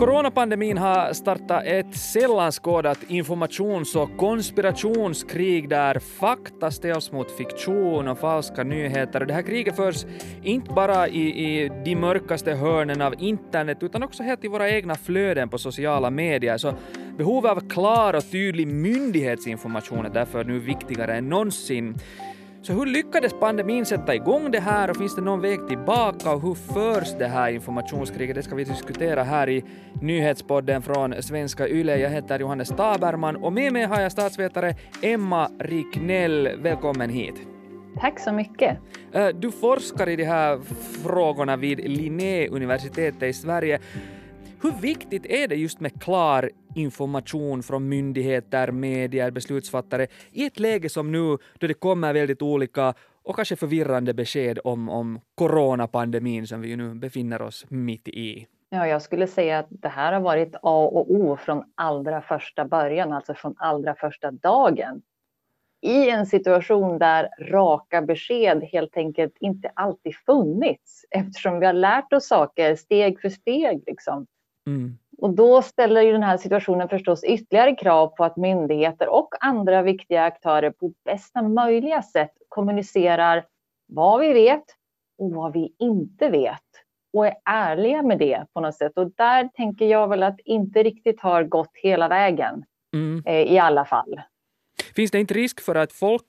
Coronapandemin har startat ett sällan skådat informations och konspirationskrig där fakta ställs mot fiktion och falska nyheter. Det här kriget förs inte bara i, i de mörkaste hörnen av internet utan också helt i våra egna flöden på sociala medier. Så behovet av klar och tydlig myndighetsinformation är därför nu viktigare än någonsin. Så hur lyckades pandemin sätta igång det här och finns det någon väg tillbaka och hur förs det här informationskriget? Det ska vi diskutera här i nyhetspodden från Svenska Yle. Jag heter Johannes Taberman och med mig har jag statsvetare Emma Riknell. Välkommen hit. Tack så mycket. Eh, du forskar i de här frågorna vid Linnéuniversitetet i Sverige. Hur viktigt är det just med klar information från myndigheter, medier, beslutsfattare i ett läge som nu då det kommer väldigt olika och kanske förvirrande besked om, om coronapandemin som vi ju nu befinner oss mitt i? Ja, jag skulle säga att det här har varit A och O från allra första början, alltså från allra första dagen. I en situation där raka besked helt enkelt inte alltid funnits eftersom vi har lärt oss saker steg för steg. Liksom. Mm. Och då ställer ju den här situationen förstås ytterligare krav på att myndigheter och andra viktiga aktörer på bästa möjliga sätt kommunicerar vad vi vet och vad vi inte vet och är ärliga med det på något sätt. Och där tänker jag väl att inte riktigt har gått hela vägen mm. eh, i alla fall. Finns det inte risk för att folk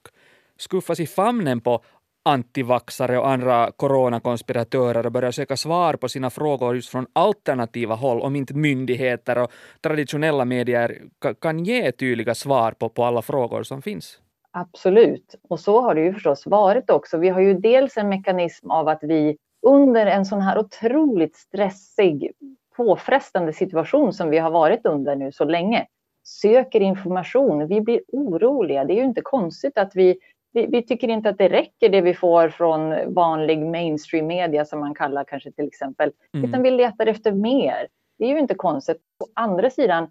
skuffas i famnen på antivaxare och andra coronakonspiratörer och börjar söka svar på sina frågor just från alternativa håll om inte myndigheter och traditionella medier kan ge tydliga svar på, på alla frågor som finns. Absolut, och så har det ju förstås varit också. Vi har ju dels en mekanism av att vi under en sån här otroligt stressig, påfrestande situation som vi har varit under nu så länge söker information. Vi blir oroliga. Det är ju inte konstigt att vi vi, vi, tycker inte att det räcker det vi får från vanlig mainstream media som man kallar kanske till exempel, mm. utan vi letar efter mer. Det är ju inte konstigt. Å andra sidan,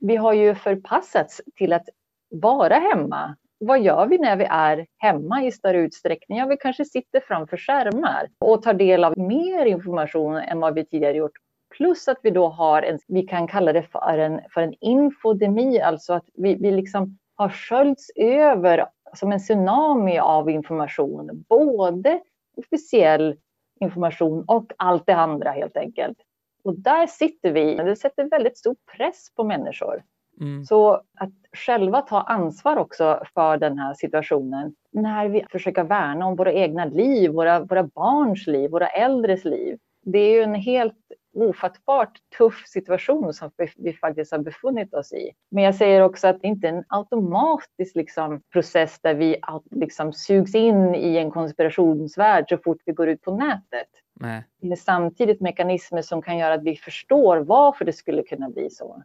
vi har ju förpassats till att vara hemma. Vad gör vi när vi är hemma i större utsträckning? Ja, vi kanske sitter framför skärmar och tar del av mer information än vad vi tidigare gjort. Plus att vi då har en, vi kan kalla det för en, för en infodemi, alltså att vi, vi liksom har sköljts över som en tsunami av information. Både officiell information och allt det andra helt enkelt. Och där sitter vi. Det sätter väldigt stor press på människor. Mm. Så att själva ta ansvar också för den här situationen när vi försöker värna om våra egna liv, våra, våra barns liv, våra äldres liv. Det är ju en helt ofattbart tuff situation som vi, faktiskt har befunnit oss i. Men jag säger också att det inte är en automatisk liksom, process där vi liksom, sugs in i en konspirationsvärld så fort vi går ut på nätet. Nej. Det är samtidigt mekanismer som kan göra att vi förstår varför det skulle kunna bli så.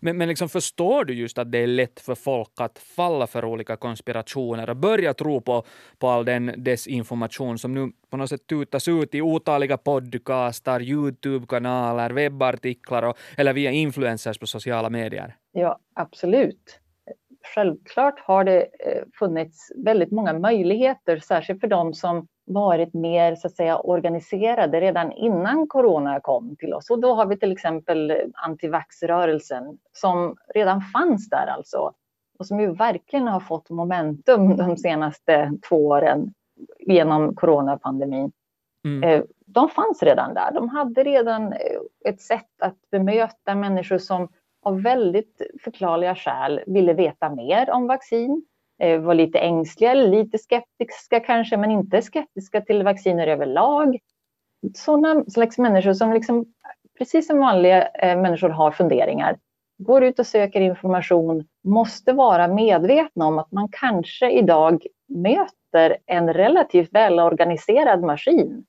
Men, men liksom förstår du just att det är lätt för folk att falla för olika konspirationer och börja tro på, på all den desinformation som nu på något sätt tutas ut i otaliga podcastar, Youtube-kanaler, webbartiklar och, eller via influencers på sociala medier? Ja, absolut. Självklart har det eh, funnits väldigt många möjligheter, särskilt för de som varit mer så att säga, organiserade redan innan corona kom till oss. Och då har vi till exempel antivaxrörelsen som redan fanns där alltså och som ju verkligen har fått momentum de senaste två åren genom coronapandemin. Mm. Eh, de fanns redan där. De hade redan eh, ett sätt att bemöta människor som av väldigt förklarliga skäl ville veta mer om vaccin eh, var lite ängsliga, lite skeptiska kanske, men inte skeptiska till vacciner överlag. Sådana slags människor som liksom, precis som vanliga eh, människor har funderingar, går ut och söker information, måste vara medvetna om att man kanske idag möter en relativt välorganiserad maskin.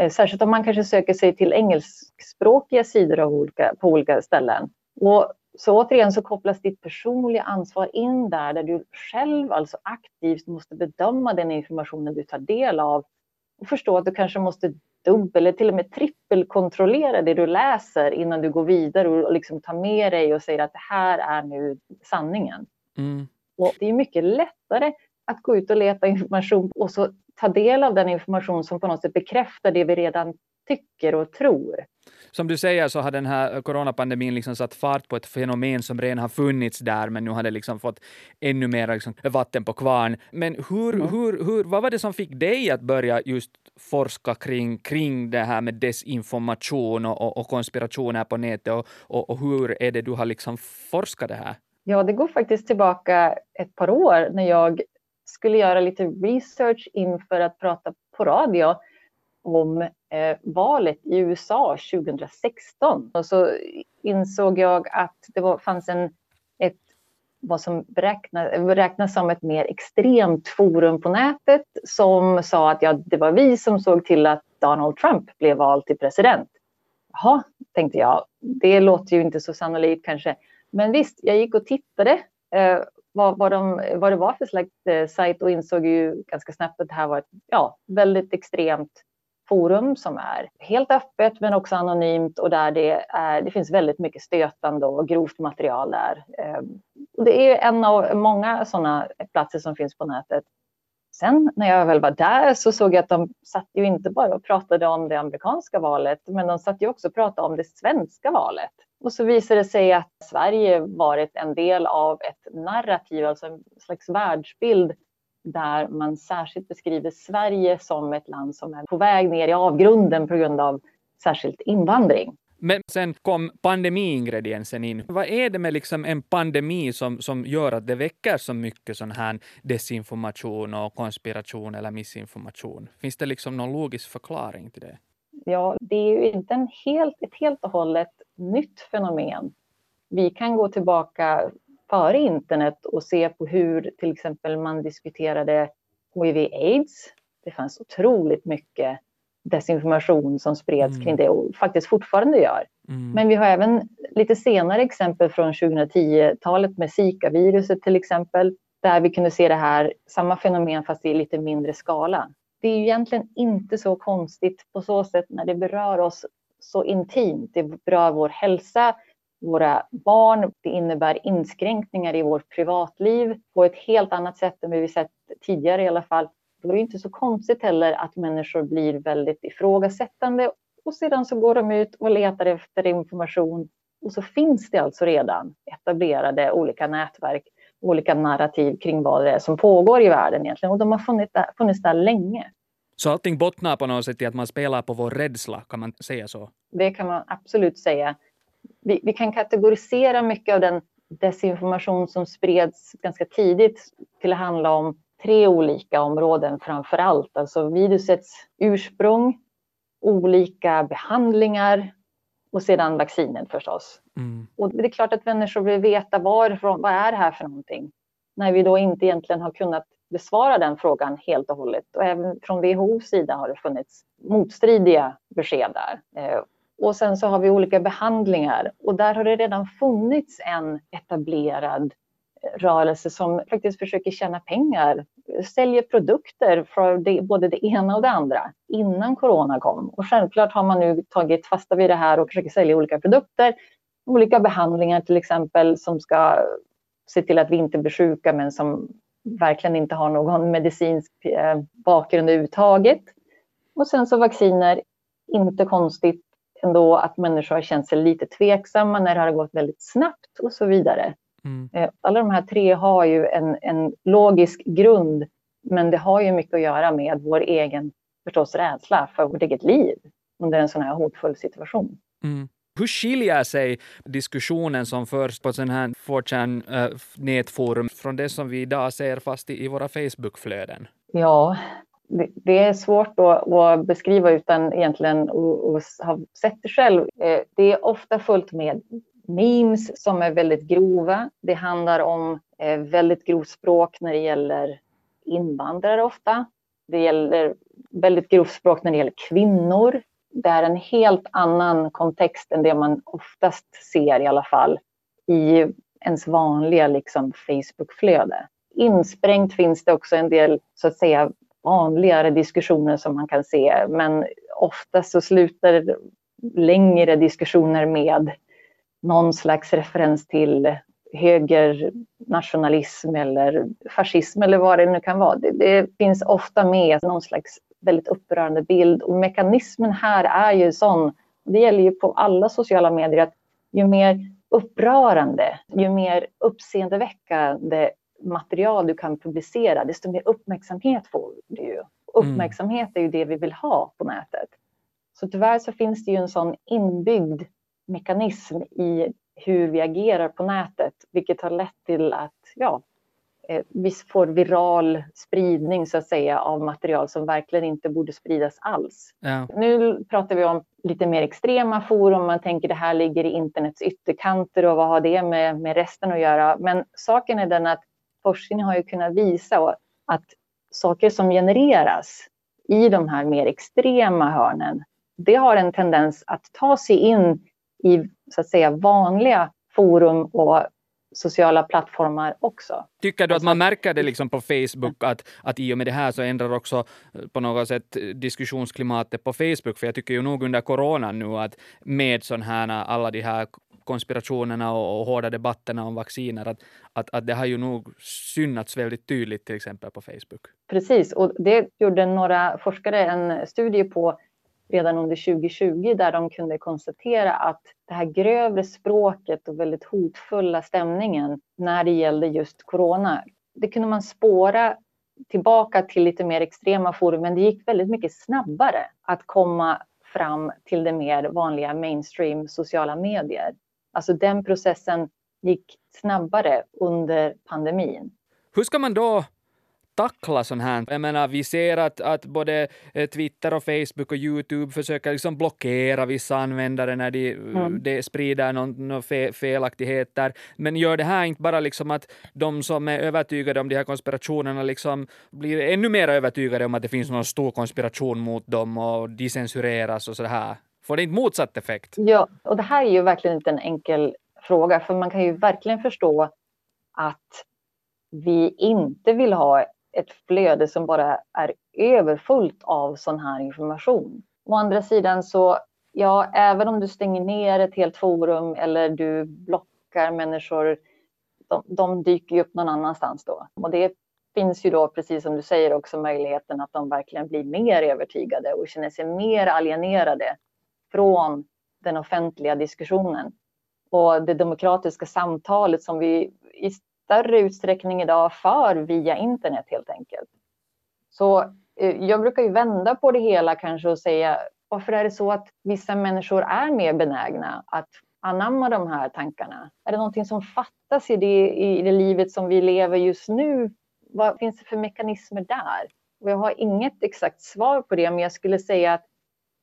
Eh, särskilt om man kanske söker sig till engelskspråkiga sidor olika, på olika ställen. Och så återigen så kopplas ditt personliga ansvar in där, där du själv alltså aktivt måste bedöma den informationen du tar del av och förstå att du kanske måste dubbel eller till och med trippelkontrollera det du läser innan du går vidare och liksom tar med dig och säger att det här är nu sanningen. Mm. Och det är mycket lättare att gå ut och leta information och så ta del av den information som på något sätt bekräftar det vi redan tycker och tror. Som du säger så har den här coronapandemin liksom satt fart på ett fenomen som redan har funnits där, men nu har det liksom fått ännu mer liksom vatten på kvarn. Men hur, mm. hur, hur, vad var det som fick dig att börja just forska kring, kring det här med desinformation och, och, konspirationer på nätet och, och, och hur är det du har liksom forskat det här? Ja, det går faktiskt tillbaka ett par år när jag skulle göra lite research inför att prata på radio om eh, valet i USA 2016. Och så insåg jag att det var, fanns en, ett, vad som beräknas, räknas som ett mer extremt forum på nätet som sa att ja, det var vi som såg till att Donald Trump blev vald till president. Jaha, tänkte jag, det låter ju inte så sannolikt kanske. Men visst, jag gick och tittade eh, vad, vad, de, vad det var för slags eh, sajt och insåg ju ganska snabbt att det här var ett ja, väldigt extremt forum som är helt öppet men också anonymt och där det, är, det finns väldigt mycket stötande och grovt material där. Ehm, det är en av många sådana platser som finns på nätet. Sen när jag väl var där så såg jag att de satt ju inte bara och pratade om det amerikanska valet, men de satt ju också och pratade om det svenska valet. Och så visade det sig att Sverige varit en del av ett narrativ, alltså en slags världsbild där man särskilt beskriver Sverige som ett land som är på väg ner i avgrunden på grund av särskilt invandring. Men sen kom pandemiingrediensen in. Vad är det med liksom en pandemi som, som gör att det väcker så mycket sån här desinformation och konspiration eller missinformation? Finns det liksom någon logisk förklaring till det? Ja, det är ju inte en helt, ett helt och hållet nytt fenomen. Vi kan gå tillbaka före internet och se på hur till exempel man diskuterade hiv-aids. Det fanns otroligt mycket desinformation som spreds mm. kring det och faktiskt fortfarande gör. Mm. Men vi har även lite senare exempel från 2010-talet med Zika-viruset till exempel, där vi kunde se det här, samma fenomen fast i lite mindre skala. Det är ju egentligen inte så konstigt på så sätt när det berör oss så intimt. Det berör vår hälsa, våra barn. Det innebär inskränkningar i vårt privatliv på ett helt annat sätt än vi sett tidigare i alla fall. Då är det inte så konstigt heller att människor blir väldigt ifrågasättande och sedan så går de ut och letar efter information och så finns det alltså redan etablerade olika nätverk, olika narrativ kring vad det är som pågår i världen egentligen och de har funnits där, funnits där länge. Så allting bottnar på något sätt i att man spelar på vår rädsla, kan man säga så? Det kan man absolut säga vi, vi, kan kategorisera mycket av den desinformation som spreds ganska tidigt till att handla om tre olika områden framför allt. Alltså virusets ursprung, olika behandlingar och sedan vaccinet förstås. Mm. Och det är klart att människor vill veta varifrån, vad är det här för någonting? När vi då inte egentligen har kunnat besvara den frågan helt och hållet. Och även från WHOs sida har det funnits motstridiga besked där. Och sen så har vi olika behandlingar och där har det redan funnits en etablerad eh, rörelse som faktiskt försöker tjäna pengar, säljer produkter för det, både det ena och det andra innan corona kom. Och självklart har man nu tagit fasta vid det här och försöker sälja olika produkter, olika behandlingar till exempel som ska se till att vi inte blir sjuka men som verkligen inte har någon medicinsk eh, bakgrund överhuvudtaget. Och sen så vacciner, inte konstigt, ändå att människor har känt sig lite tveksamma när det har gått väldigt snabbt och så vidare. Mm. Eh, alla de här tre har ju en, en logisk grund, men det har ju mycket att göra med vår egen förstås rädsla för vårt eget liv under en sån här hotfull situation. Mm. Hur skiljer sig diskussionen som förs på sån här 4chan äh, nätforum från det som vi idag ser fast i, i våra Facebookflöden? Ja, det, är svårt att, beskriva utan egentligen att ha sett det själv. Eh, det är ofta fullt med memes som är väldigt grova. Det handlar om eh, väldigt grovt språk när det gäller invandrare ofta. Det gäller väldigt grovt språk när det gäller kvinnor. Det är en helt annan kontext än det man oftast ser i alla fall i ens vanliga liksom, Facebookflöde. Insprängt finns det också en del så att säga vanligare diskussioner som man kan se. Men ofta så slutar längre diskussioner med någon slags referens till högernationalism eller fascism eller vad det nu kan vara. Det, det, finns ofta med någon slags väldigt upprörande bild och mekanismen här är ju sån, det gäller ju på alla sociala medier, att ju mer upprörande, ju mer uppseendeväckande material du kan publicera, desto mer uppmärksamhet får du ju. Uppmärksamhet är ju det vi vill ha på nätet. Så tyvärr så finns det ju en sån inbyggd mekanism i hur vi agerar på nätet, vilket har lett till att ja, eh, vi får viral spridning så att säga av material som verkligen inte borde spridas alls. Ja. Nu pratar vi om lite mer extrema forum, man tänker det här ligger i internets ytterkanter och vad har det med, med resten att göra? Men saken är den att Forskning har ju kunnat visa att saker som genereras i de här mer extrema hörnen, det har en tendens att ta sig in i så att säga vanliga forum och sociala plattformar också. Tycker du att man märker det liksom på Facebook att, att i och med det här så ändrar också eh, på något sätt diskussionsklimatet på Facebook? För jag tycker ju nog under coronan nu att med sån här alla de här konspirationerna och, och hårda debatterna om vacciner, att, att, att det har ju nog synats väldigt tydligt till exempel på Facebook. Precis, och det gjorde några forskare en studie på redan under 2020 där de kunde konstatera att det här grövre språket och väldigt hotfulla stämningen när det gällde just corona, det kunde man spåra tillbaka till lite mer extrema forum, men det gick väldigt mycket snabbare att komma fram till det mer vanliga mainstream sociala medier. Alltså den processen gick snabbare under pandemin. Hur ska man då tackla sånt här. Jag menar, vi ser att, att både eh, Twitter och Facebook och Youtube försöker liksom blockera vissa användare när de, mm. de sprider någon, någon fe, felaktigheter. Men gör det här inte bara liksom att de som är övertygade om de här konspirationerna liksom blir ännu mer övertygade om att det finns någon stor konspiration mot dem och de censureras och så här? Får det inte motsatt effekt? Ja, och det här är ju verkligen inte en enkel fråga, för man kan ju verkligen förstå att vi inte vill ha ett flöde som bara är överfullt av sån här information. Å andra sidan så, ja, även om du stänger ner ett helt forum eller du blockar människor, de, de dyker ju upp någon annanstans då. Och det finns ju då, precis som du säger, också möjligheten att de verkligen blir mer övertygade och känner sig mer alienerade från den offentliga diskussionen. Och det demokratiska samtalet som vi i större utsträckning idag för via internet helt enkelt. Så eh, jag brukar ju vända på det hela kanske och säga varför är det så att vissa människor är mer benägna att anamma de här tankarna? Är det någonting som fattas i det, i det livet som vi lever just nu? Vad finns det för mekanismer där? Och jag har inget exakt svar på det, men jag skulle säga att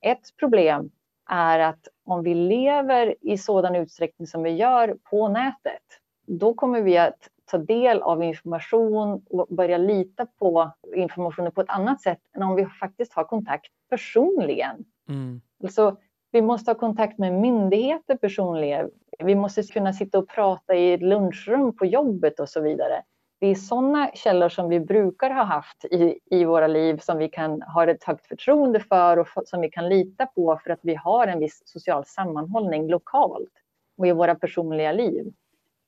ett problem är att om vi lever i sådan utsträckning som vi gör på nätet, då kommer vi att ta del av information och börja lita på informationen på ett annat sätt än om vi faktiskt har kontakt personligen. Mm. Alltså, vi måste ha kontakt med myndigheter personligen. Vi måste kunna sitta och prata i ett lunchrum på jobbet och så vidare. Det är sådana källor som vi brukar ha haft i, i våra liv som vi kan ha ett högt förtroende för och som vi kan lita på för att vi har en viss social sammanhållning lokalt och i våra personliga liv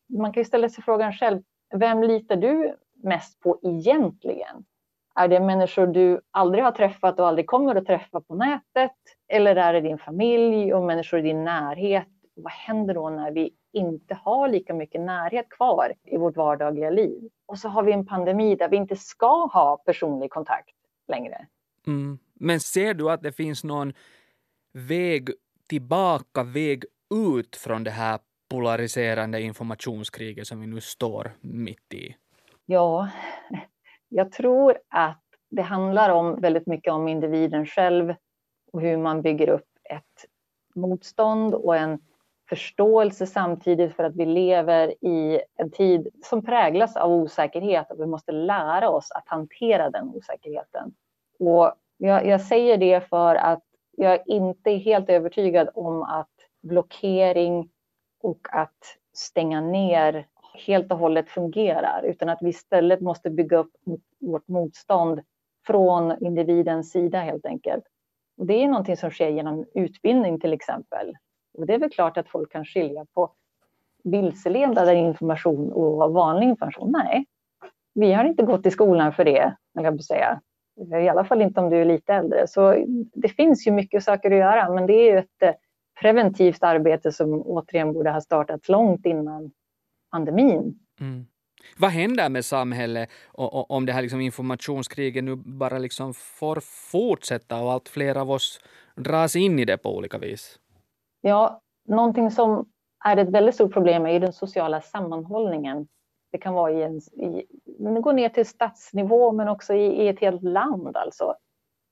man kan ju ställa sig frågan själv, vem litar du mest på egentligen? Är det människor du aldrig har träffat och aldrig kommer att träffa på nätet? Eller är det din familj och människor i din närhet? Vad händer då när vi inte har lika mycket närhet kvar i vårt vardagliga liv? Och så har vi en pandemi där vi inte ska ha personlig kontakt längre. Mm. Men ser du att det finns någon väg tillbaka, väg ut från det här polariserande informationskriget som vi nu står mitt i? Ja, jag tror att det handlar om väldigt mycket om individen själv och hur man bygger upp ett motstånd och en förståelse samtidigt för att vi lever i en tid som präglas av osäkerhet och vi måste lära oss att hantera den osäkerheten. Och jag, jag säger det för att jag inte är helt övertygad om att blockering och att stänga ner helt och hållet fungerar, utan att vi istället måste bygga upp vårt motstånd från individens sida helt enkelt. Och det är någonting som sker genom utbildning till exempel. Och det är väl klart att folk kan skilja på vilseledande information och vanlig information? Nej, vi har inte gått i skolan för det, eller jag säga. I alla fall inte om du är lite äldre. Så det finns ju mycket saker att göra, men det är ju ett preventivt arbete som återigen borde ha startats långt innan pandemin. Mm. Vad händer med samhället om det här liksom informationskriget nu bara liksom får fortsätta och allt fler av oss dras in i det på olika vis? Ja, någonting som är ett väldigt stort problem är den sociala sammanhållningen. Det kan vara i en, i, gå ner till stadsnivå men också i, i ett helt land alltså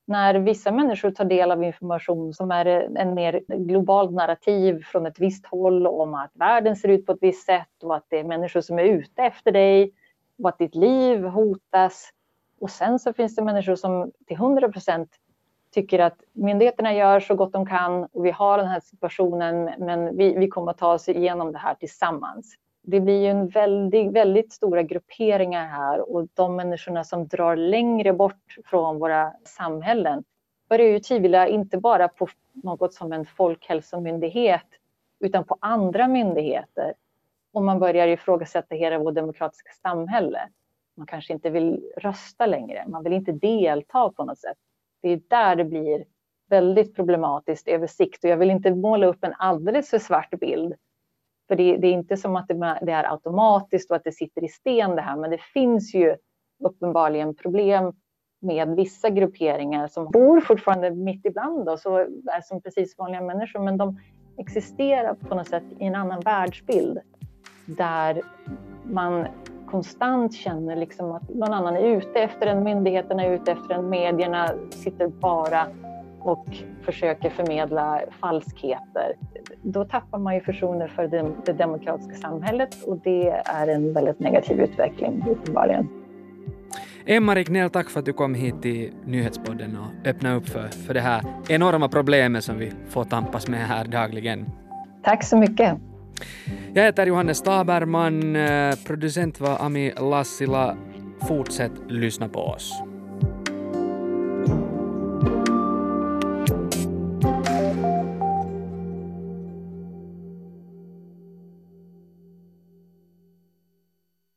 när vissa människor tar del av information som är en mer globalt narrativ från ett visst håll om att världen ser ut på ett visst sätt och att det är människor som är ute efter dig och att ditt liv hotas. Och sen så finns det människor som till 100 procent tycker att myndigheterna gör så gott de kan och vi har den här situationen men vi, vi kommer att ta oss igenom det här tillsammans det blir ju en väldigt, väldigt stora grupperingar här och de människorna som drar längre bort från våra samhällen börjar ju tvivla inte bara på något som en folkhälsomyndighet utan på andra myndigheter. Och man börjar ifrågasätta hela vårt demokratiska samhälle. Man kanske inte vill rösta längre, man vill inte delta på något sätt. Det är där det blir väldigt problematiskt över sikt och jag vill inte måla upp en alldeles för svart bild för det, det, är inte som att det, det, är automatiskt och att det sitter i sten det här, men det finns ju uppenbarligen problem med vissa grupperingar som bor fortfarande mitt ibland oss och är som precis vanliga människor, men de existerar på något sätt i en annan världsbild där man konstant känner liksom att någon annan är ute efter en, myndigheterna är ute efter en, medierna sitter bara och försöker förmedla falskheter, då tappar man ju förtroende för det, demokratiska samhället och det är en väldigt negativ utveckling uppenbarligen. Emma Rignell, tack för att du kom hit till Nyhetspodden och öppnade upp för, för det här enorma problemet som vi får tampas med här dagligen. Tack så mycket. Jag heter Johannes Taberman, producent var Ami Lassila. Fortsätt lyssna på oss.